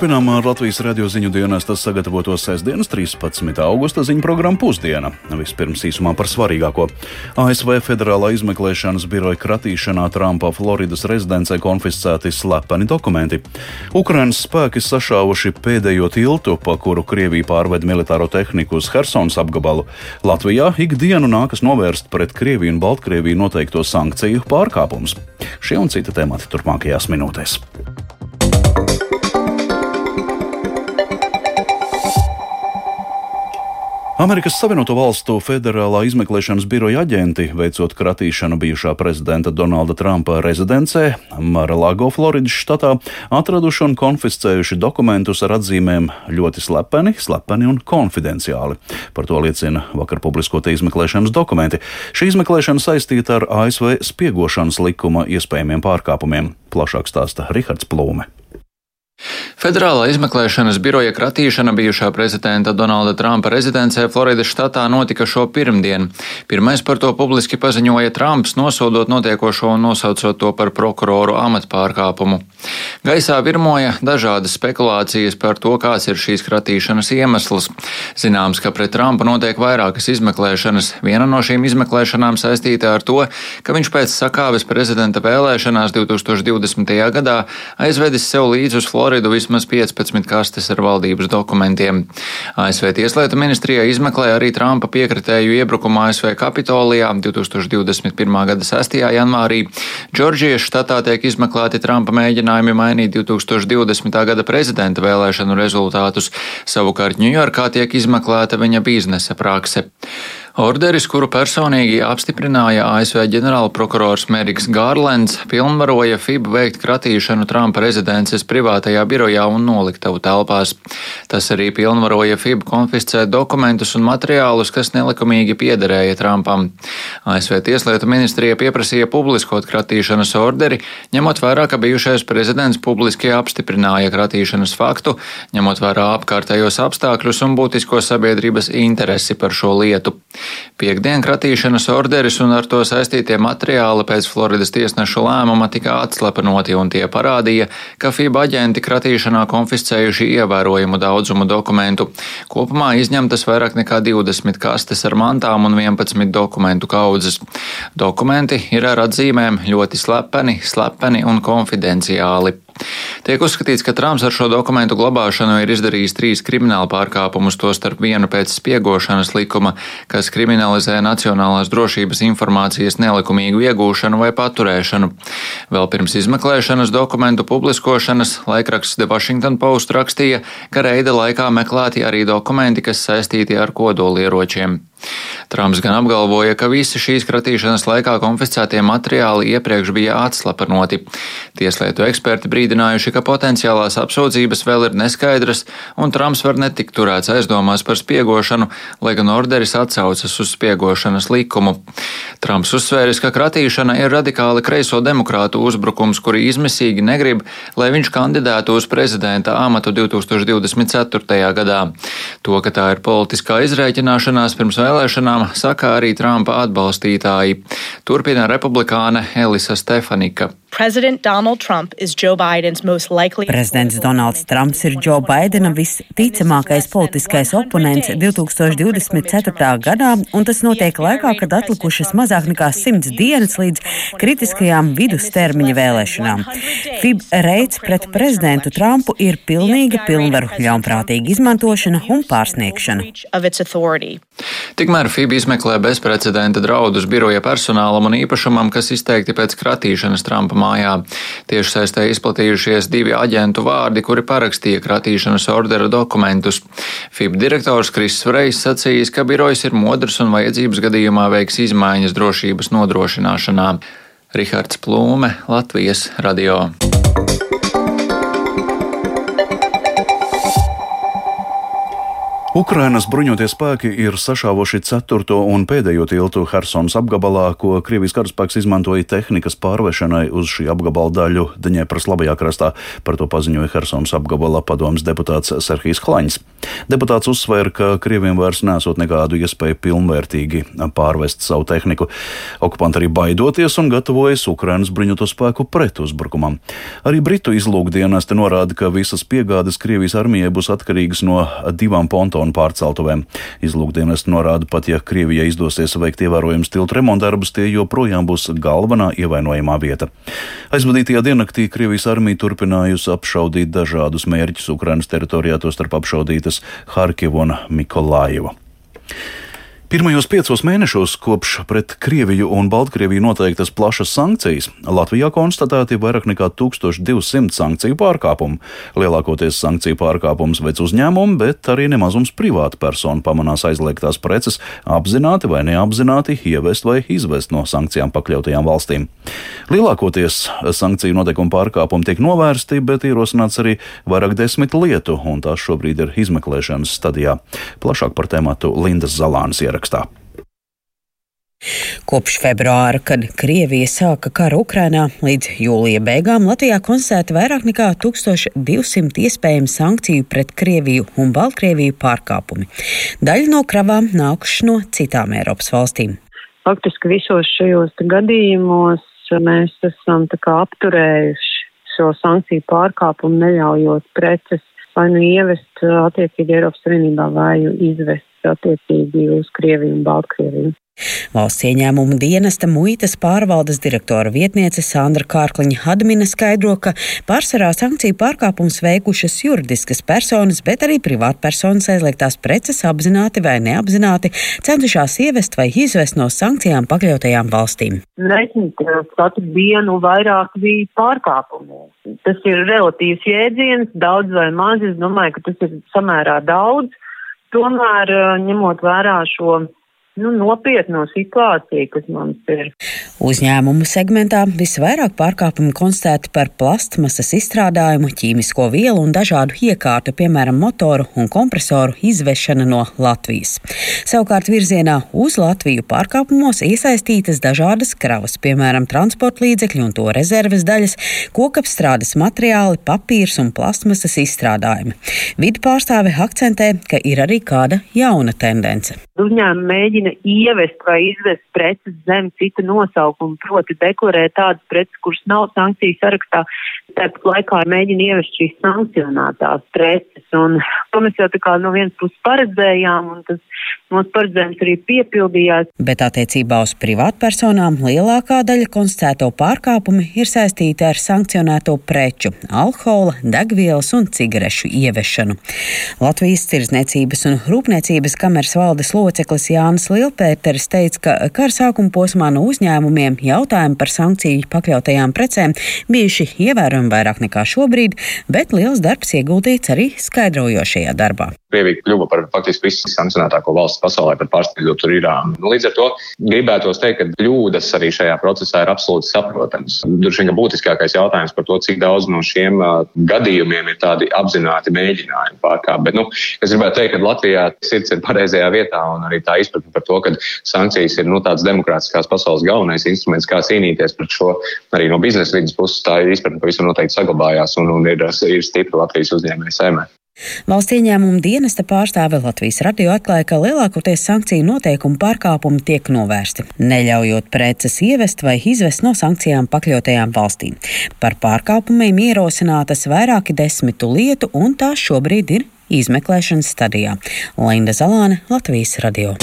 Turpinām ar Latvijas radio ziņu dienesta sagatavoto sestdienas 13. augusta ziņu programmu pusdiena. Vispirms īsumā par svarīgāko. ASV Federālā izmeklēšanas biroja kratīšanā Trumpa Floridas rezidencē konfiscēti slepeni dokumenti. Ukrainas spēki sašāvuši pēdējo tiltu, pa kuru Krievija pārved militāro tehniku uz Helsonas apgabalu. Latvijā ikdienu nākas novērst pret Krieviju un Baltkrieviju noteikto sankciju pārkāpumus. Šie un citi temati turpmākajās minūtēs. Amerikas Savienoto Valstu federālā izmeklēšanas biroja aģenti, veicot kratīšanu bijušā prezidenta Donalda Trumpa rezidencē, Maralago, Floridas štatā, atraduši un konfiscējuši dokumentus ar atzīmēm ļoti slepeni, slepeni un konfidenciāli. Par to liecina vakar publiskotie izmeklēšanas dokumenti. Šī izmeklēšana saistīta ar ASV spiegošanas likuma iespējamiem pārkāpumiem. Plašāk stāsta Rihards Plūme. Federālā izmeklēšanas biroja kratīšana bijušā prezidenta Donalda Trumpa rezidencē Floridas štatā notika šo pirmdienu. Pirmais par to publiski paziņoja Trumps, nosodot notiekošo un nosaucot to par prokuroru amatpārkāpumu. Gaisā virmoja dažādas spekulācijas par to, kāds ir šīs kratīšanas iemesls. Zināms, ka pret Trumpu notiek vairākas izmeklēšanas. Viena no šīm izmeklēšanām saistīta ar to, ka viņš pēc sakāves prezidenta vēlēšanās 2020. gadā aizvedis sev līdzi uz Floridu vismaz vismaz 15 kastes ar valdības dokumentiem. ASV Tieslietu ministrijā izmeklē arī Trumpa piekritēju iebrukumu ASV Kapitolijā 2021. gada 6. janvārī. Džordžijas štatā tiek izmeklēti Trumpa mēģinājumi mainīt 2020. gada prezidenta vēlēšanu rezultātus, savukārt Ņujorkā tiek izmeklēta viņa biznesa prakse. Orderis, kuru personīgi apstiprināja ASV ģenerālprokurors Meriks Gārlends, pilnvaroja FIB veikt kratīšanu Trumpa rezidences privātajā birojā un noliktavu telpās. Tas arī pilnvaroja FIB konfiscēt dokumentus un materiālus, kas nelikumīgi piederēja Trumpam. ASV Tieslietu ministrija pieprasīja publiskot kratīšanas orderi, ņemot vērā, ka bijušais prezidents publiski apstiprināja kratīšanas faktu, ņemot vērā apkārtējos apstākļus un būtisko sabiedrības interesi par šo lietu. Piektdien kratīšanas orderis un ar to saistītie materiāli pēc Floridas tiesnešu lēmuma tika atslepenoti, un tie parādīja, ka FIBA aģenti kratīšanā konfiscējuši ievērojumu daudzumu dokumentu. Kopumā izņemtas vairāk nekā 20 kastes ar mantām un 11 dokumentu kaudzes. Dokumenti ir ar atzīmēm ļoti slepeni, slepeni un konfidenciāli. Tiek uzskatīts, ka Trumps ar šo dokumentu glabāšanu ir izdarījis trīs kriminālu pārkāpumus, tostarp vienu pēc spiegošanas likuma, kas kriminalizē nacionālās drošības informācijas nelikumīgu iegūšanu vai paturēšanu. Vēl pirms izmeklēšanas dokumentu publiskošanas laikraksts The Washington Post rakstīja, ka reida laikā meklēti arī dokumenti, kas saistīti ar kodolieročiem. Trumps gan apgalvoja, ka visi šīs kratīšanas laikā konfiscētie materiāli iepriekš bija atslapanoti. Tieslietu eksperti brīdinājuši, ka potenciālās apsūdzības vēl ir neskaidras, un Trumps var netikt turēts aizdomās par spiegošanu, lai gan orderis atsaucas uz spiegošanas likumu. Trumps uzsvēris, ka kratīšana ir radikāli kreiso demokrātu uzbrukums, kuri izmisīgi negrib, lai viņš kandidētu uz prezidenta amatu 2024. gadā. To, ka tā ir politiskā izrēķināšanās pirms vēlēšanām, saka arī Trumpa atbalstītāji. Turpina republikāne Elisa Stefanika. Prezidents Donalds Trumps ir Džo Baidena visticamākais politiskais oponents 2024. gadā, un tas notiek laikā, kad atlikušas mazāk nekā simts dienas līdz kritiskajām vidustermiņa vēlēšanām. FIB reids pret prezidentu Trumpu ir pilnīga pilnvaru ļaunprātīga izmantošana un pārsniegšana. Tikmēr FIB izmeklē bezprecedenta draudus biroja personālam un īpašumam, kas izteikti pēc kratīšanas Trumpa mājā. Tieši saistē izplatījušies divi aģentu vārdi, kuri parakstīja kratīšanas ordera dokumentus. FIB direktors Kriss Vrejs sacījis, ka birojs ir modrs un vajadzības gadījumā veiks izmaiņas drošības nodrošināšanā. Rihards Plūme, Latvijas radio. Ukrainas bruņotie spēki ir sašāvuši ceturto un pēdējo tiltu Helsonas apgabalā, ko Krievijas karaspēks izmantoja tehnikas pārvešanai uz šī apgabala daļu Dņepras labajā krastā. Par to paziņoja Helsonas apgabala padomas deputāts Serhijas Hlaņs. Deputāts uzsvēra, ka Krieviem vairs nesot nekādu iespēju pilnvērtīgi pārvest savu tehniku. Okupanti arī baidoties un gatavojas Ukrainas bruņoto spēku pretuzbrukumam. Arī Britu izlūkdienesti norāda, ka visas piegādes Krievijas armijai būs atkarīgas no divām pontu tonu pārceltuvēm. Izlūkdienas norāda, pat ja Krievijai izdosies veikt ievērojams tiltu remontdarbus, tie joprojām būs galvenā ievainojamā vieta. Aizvadītajā diennaktī Krievijas armija turpinājusi apšaudīt dažādus mērķus Ukrainas teritorijā, tostarp apšaudītas Harkivu un Mikolāju. Pirmajos piecos mēnešos kopš pret Krieviju un Baltkrieviju noteiktas plašas sankcijas Latvijā konstatēti vairāk nekā 1200 sankciju pārkāpumu. Lielākoties sankciju pārkāpumus veic uzņēmumi, bet arī nemazums privāta persona pamanās aizliegtās preces apzināti vai neapzināti ievest vai izvest no sankcijām pakļautajām valstīm. Lielākoties sankciju noteikumu pārkāpumi tiek novērsti, bet ierosināts arī vairāk desmit lietu, un tās šobrīd ir izmeklēšanas stadijā. Plašāk par tēmatu Lindas Zalānas ierakstā ierakstā. Kopš februāra, kad Krievija sāka karu Ukrainā, līdz jūlija beigām Latvijā konstatēta vairāk nekā 1200 iespējamu sankciju pret Krieviju un Baltkrieviju pārkāpumi. Daļa no kravām nākuši no citām Eiropas valstīm. Faktiski visos šajos gadījumos mēs esam apturējuši šo sankciju pārkāpumu, neļaujot preces vai nu ievest attiecīgi Eiropas Savienībā vai izvest attiecīgi uz Krieviju un Baltkrieviju. Valsts ieņēmuma dienesta muitas pārvaldes direktora vietniece Sandra Kārkliņa Hadmina skaidro, ka pārsvarā sankciju pārkāpums veikušas juridiskas personas, bet arī privātpersonas aizliegtās preces apzināti vai neapzināti centušās ievest vai izvest no sankcijām pakļautajām valstīm. Nezinu, katru dienu vairāk bija pārkāpumu. Tas ir relatīvs jēdziens, daudz vai maz. Es domāju, ka tas ir samērā daudz. Tomēr, ņemot vērā šo nu, nopietno situāciju, kas mums ir. Uzņēmumu segmentā visvairāk pārkāpumu konstatēti par plastmasas izstrādājumu, ķīmisko vielu un dažādu iekārtu, piemēram, motoru un kompresoru izvešana no Latvijas. Savukārt virzienā uz Latviju pārkāpumos iesaistītas dažādas kravas, piemēram, transporta līdzekļi un to rezerves daļas, kokapstrādes materiāli, papīrs un plastmasas izstrādājumi. Vidu pārstāve akcentē, ka ir arī kāda jauna tendence. Uzņēmumi mēģina mēģina ievest vai izvest preces zem cita nosaukuma, proti deklarēt tādas preces, kuras nav sankciju sarakstā, tāpat laikā mēģina ievest šīs sankcionētās preces. Un to mēs jau tā kā no vienas puses paredzējām, un tas mūsu paredzējums arī piepildījās. Bet attiecībā uz privātpersonām lielākā daļa konstatēto pārkāpumi ir saistīti ar sankcionēto preču, alkohola, degvielas un cigarešu ievešanu. Latvijas Tirzniecības un Rūpniecības kameras valdes loceklis Jānis Lielpēteris teica, ka kara sākuma posmā no uzņēmumiem jautājumi par sankciju pakļautajām precēm bijuši ievērojami vairāk nekā šobrīd, bet liels darbs ieguldīts arī skaidrojošajā darbā. Krievija kļuva par faktiski visu sankcionētāko valsts pasaulē, pat tur Irānu. Nu, līdz ar to gribētos teikt, ka kļūdas arī šajā procesā ir absolūti saprotamas. Droši vien, ka būtiskākais jautājums par to, cik daudz no šiem uh, gadījumiem ir tādi apzināti mēģinājumi pārkāpt. Bet, nu, es gribētu teikt, ka Latvijā sirds ir pareizajā vietā un arī tā izpratne par to, ka sankcijas ir nu, tāds demokrātiskās pasaules galvenais instruments, kā cīnīties pret šo arī no biznesa vidas puses. Tā izpratne pavisam noteikti saglabājās un, un ir, ir stipra Latvijas uzņēmēja saimē. Valsts ieņēmuma dienesta pārstāve Latvijas radio atklāja, ka lielākoties sankciju noteikumu pārkāpumi tiek novērsti, neļaujot preces ievest vai izvest no sankcijām pakļautajām valstīm. Par pārkāpumiem ierosinātas vairāki desmitu lietu, un tās šobrīd ir izmeklēšanas stadijā. Linda Zalāne, Latvijas radio.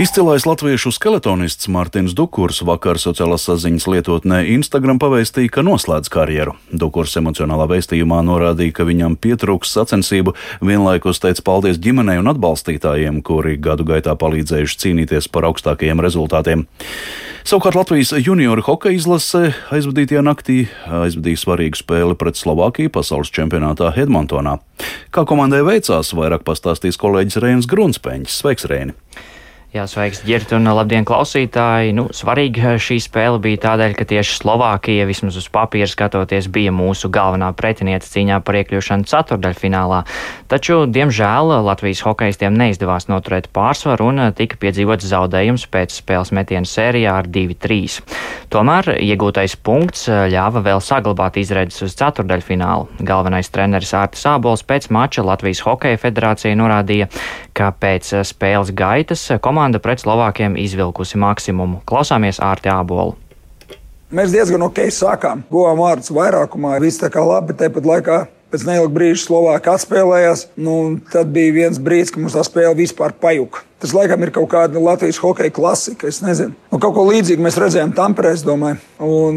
Izcilais latviešu skeletonists Mārtiņš Dukurs vakar sociālās saziņas lietotnē Instagram pavēstīja, ka noslēdz karjeru. Dukurs emocionālā vēstījumā norādīja, ka viņam pietrūks sacensību, vienlaikus teica paldies ģimenei un atbalstītājiem, kuri gadu gaitā palīdzējuši cīnīties par augstākajiem rezultātiem. Savukārt Latvijas junioru hokeja izlase aizvadītajā naktī aizvadīja svarīgu spēli pret Slovākiju pasaules čempionātā Edmontonā. Kā komandai veicās, vairāk pastāstīs kolēģis Rēns Grunspeņš. Sveiks, Rēni! Jā, sveiks, Girta, un labdien, klausītāji! Nu, svarīga šī spēle bija tādēļ, ka tieši Slovākija, vismaz uz papīra skatoties, bija mūsu galvenā pretiniece cīņā par iekļūšanu ceturdaļfinālā. Taču, diemžēl, Latvijas hokeistiem neizdevās noturēt pārsvaru un tika piedzīvots zaudējums pēc spēles metienu sērijā ar 2-3. Tomēr iegūtais punkts ļāva vēl saglabāt izredzes uz ceturdaļfinālu. Galvenais treneris Ārtis Ābols pēc mača Latvijas Hokeja federācija norādīja, ka pēc spēles gaitas komanda komanda pret Slovākiem izvilkusi maksimumu. Klausāmies ārti ābolu. Mēs diezgan ok sākām. Guvām vārdus vairākumā, viss tā kā labi, tāpat laikā pēc neilga brīža Slovākija atspēlējās. Nu, tad bija viens brīdis, kad mums tā spēle vispār pajuka. Tas laikam ir kaut kāda Latvijas hokeja klasika. Es nezinu. Nu, kaut ko līdzīgu mēs redzējām Tamperē,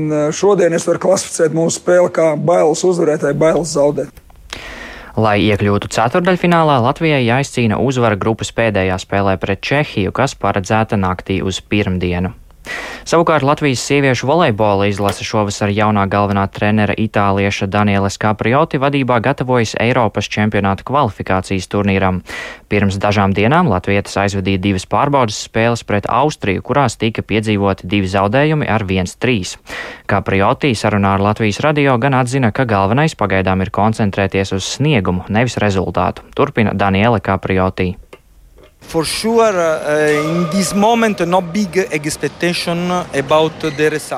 eh, šodien es varu klasificēt mūsu spēli kā bailes uzvarētāju, bailes zaudēt. Lai iekļūtu ceturdaļfinālā, Latvijai jāizcīna uzvara grupas pēdējā spēlē pret Čehiju, kas paredzēta naktī uz pirmdienu. Savukārt Latvijas sieviešu volejbola izlase šovasar jaunā galvenā trenera itālieša Daniela Skaprioti vadībā gatavojas Eiropas čempionāta kvalifikācijas turnīram. Pirms dažām dienām latvietis aizvadīja divas pārbaudas spēles pret Austriju, kurās tika piedzīvoti divi zaudējumi ar 1-3. Kaprioti sarunā ar Latvijas radio gan atzina, ka galvenais pagaidām ir koncentrēties uz sniegumu, nevis rezultātu. Turpina Daniela Kaprioti. For sure, uh, moment, no.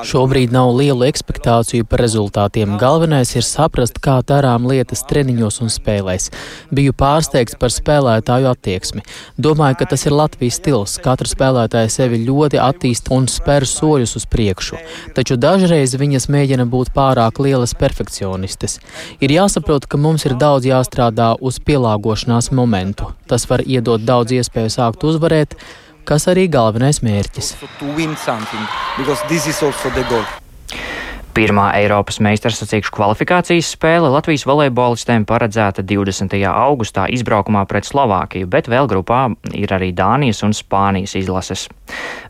Šobrīd nav lielu ekspektāciju par rezultātiem. Galvenais ir saprast, kā darām lietas treniņos un spēlēs. Biju pārsteigts par spēlētāju attieksmi. Domāju, ka tas ir Latvijas stils. Katra spēlētāja sevi ļoti attīst un spēr soļus uz priekšu. Taču dažreiz viņas mēģina būt pārāk lielas perfekcionistes. Ir jāsaprot, ka mums ir daudz jāstrādā uz pielāgošanās momentu. Tas var iedot daudz iespēju sākt uzvarēt, kas arī galvenais mērķis. Pirmā Eiropas meistarsacīkšu kvalifikācijas spēle Latvijas volejbolistiem paredzēta 20. augustā izbraukumā pret Slovākiju, bet vēl grupā ir arī Dānijas un Spānijas izlases.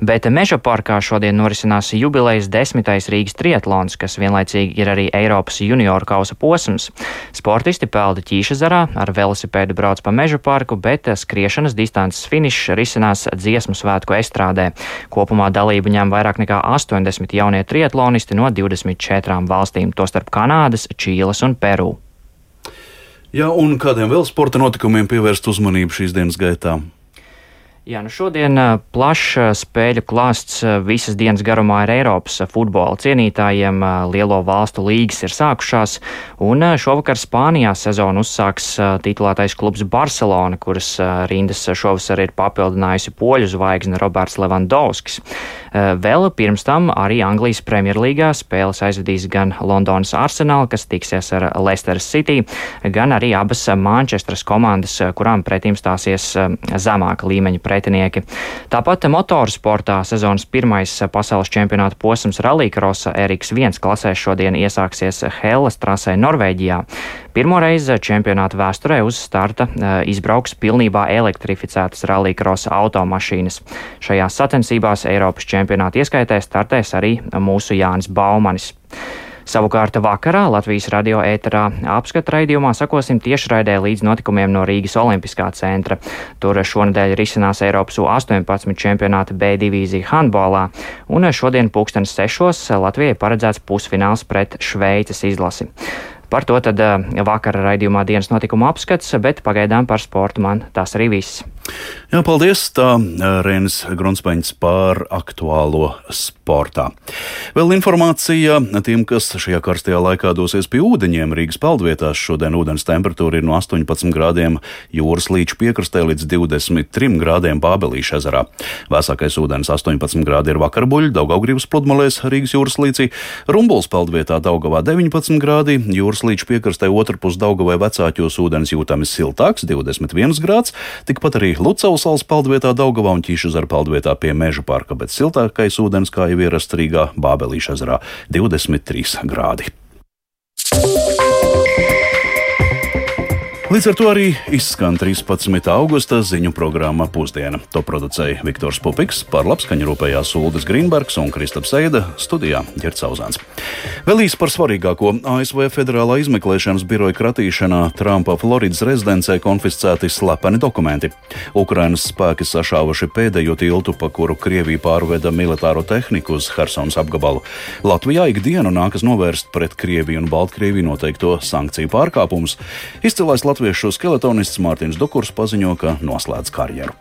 Bet Meža parkā šodien norisinās jubilejas desmitais Rīgas triatlons, kas vienlaicīgi ir arī Eiropas junioru kausa posms. Sportisti pelda ķīšazarā, ar velosipēdu brauc pa Meža parku, bet skriešanas distances finišs risinās dziesmu svētku estrādē. Kopumā dalību ņem vairāk nekā 80 jaunie triatlonisti no 20 četrām valstīm, tostarp Kanādas, Čīles un Peru. Jā, un kādiem vēl sporta notikumiem pievērst uzmanību šīs dienas gaitā? Jā, nu šodien plašs spēļu klāsts visas dienas garumā ir Eiropas futbola cienītājiem. Lielo valstu līgas ir sākušās, un šovakar Spānijā sezonu uzsāks titulētais klubs Barcelona, kuras rindas šovasar ir papildinājusi poļu zvaigzne Roberts Levandovskis. Vēl pirms tam arī Anglijas Premjerlīgā spēles aizvedīs gan Londonas Arsenal, kas tiksies ar Leicester City, gan arī abas Manchesteras komandas, kurām pretim stāsies zemāka līmeņa pretinieki. Tāpat motorsportā sezonas pirmais pasaules čempionāta posms Rallycrossa Eriks 1 klasē šodien iesāksies Hellas trasē Norvēģijā. Pirmo reizi čempionāta vēsturē uz starta izbrauks pilnībā elektrificētas rallycrossa automašīnas. Šajās sacensībās Eiropas čempionāta ieskaitē startēs arī mūsu Jānis Baumanis. Savukārt vakarā Latvijas radio ēterā apskata raidījumā sakosim tiešraidē līdz notikumiem no Rīgas Olimpiskā centra. Tur šonadēļ risinās Eiropas U18 čempionāta B divīzija handbolā, un šodien pulkstenis sešos Latvijai paredzēts pusfināls pret Šveices izlasi. Par to tad vakara raidījumā dienas notikuma apskats, bet pagaidām par sportu man tas arī viss. Jā, paldies. Tā Rēnis Grunspaņs par aktuālo sportā. Vēl informācija tiem, kas šajā karstajā laikā dosies pie ūdeņiem. Rīgas peldvietās šodien ūdens temperatūra ir no 18 grādiem jūras līča piekrastē līdz 23 grādiem Bābelīša ezerā. Vēsākais ūdens 18 grādi ir vakarbuļi, Daugaugrības pludmalēs Rīgas jūras līcī, Rumbuls peldvietā Daugavā 19 grādi, jūras līča piekrastē otrpus Daugavai vecāķos ūdens jūtami siltāks 21 grāds, tikpat arī Lucavas salas peldvietā Daugavā un Ķīšuzara peldvietā pie Meža parka, bet siltākais ūdens, kā jau ierasts Rīgā, Bābelīša ezerā - 23 grādi. Līdz ar to arī izskan 13. augusta ziņu programma Pusdiena. To producēja Viktors Pupiks, par labskaņu rūpējās Ulris Grīnbergs un Kristaps Eida studijā Ģercauzāns. Vēl īsi par svarīgāko ASV federālā izmeklēšanas biroja kratīšanā Trumpa Floridas rezidencē konfiscēti slepeni dokumenti. Ukrainas spēki sašāvuši pēdējo tiltu, pa kuru Krievija pārveda militāro tehniku uz Hersons apgabalu. Latvijā ikdienu nākas novērst pret Krieviju un Baltkrieviju noteikto sankciju pārkāpumus. Izcilais latviešu skeletonists Mārtiņš Dukurs paziņo, ka noslēdz karjeru.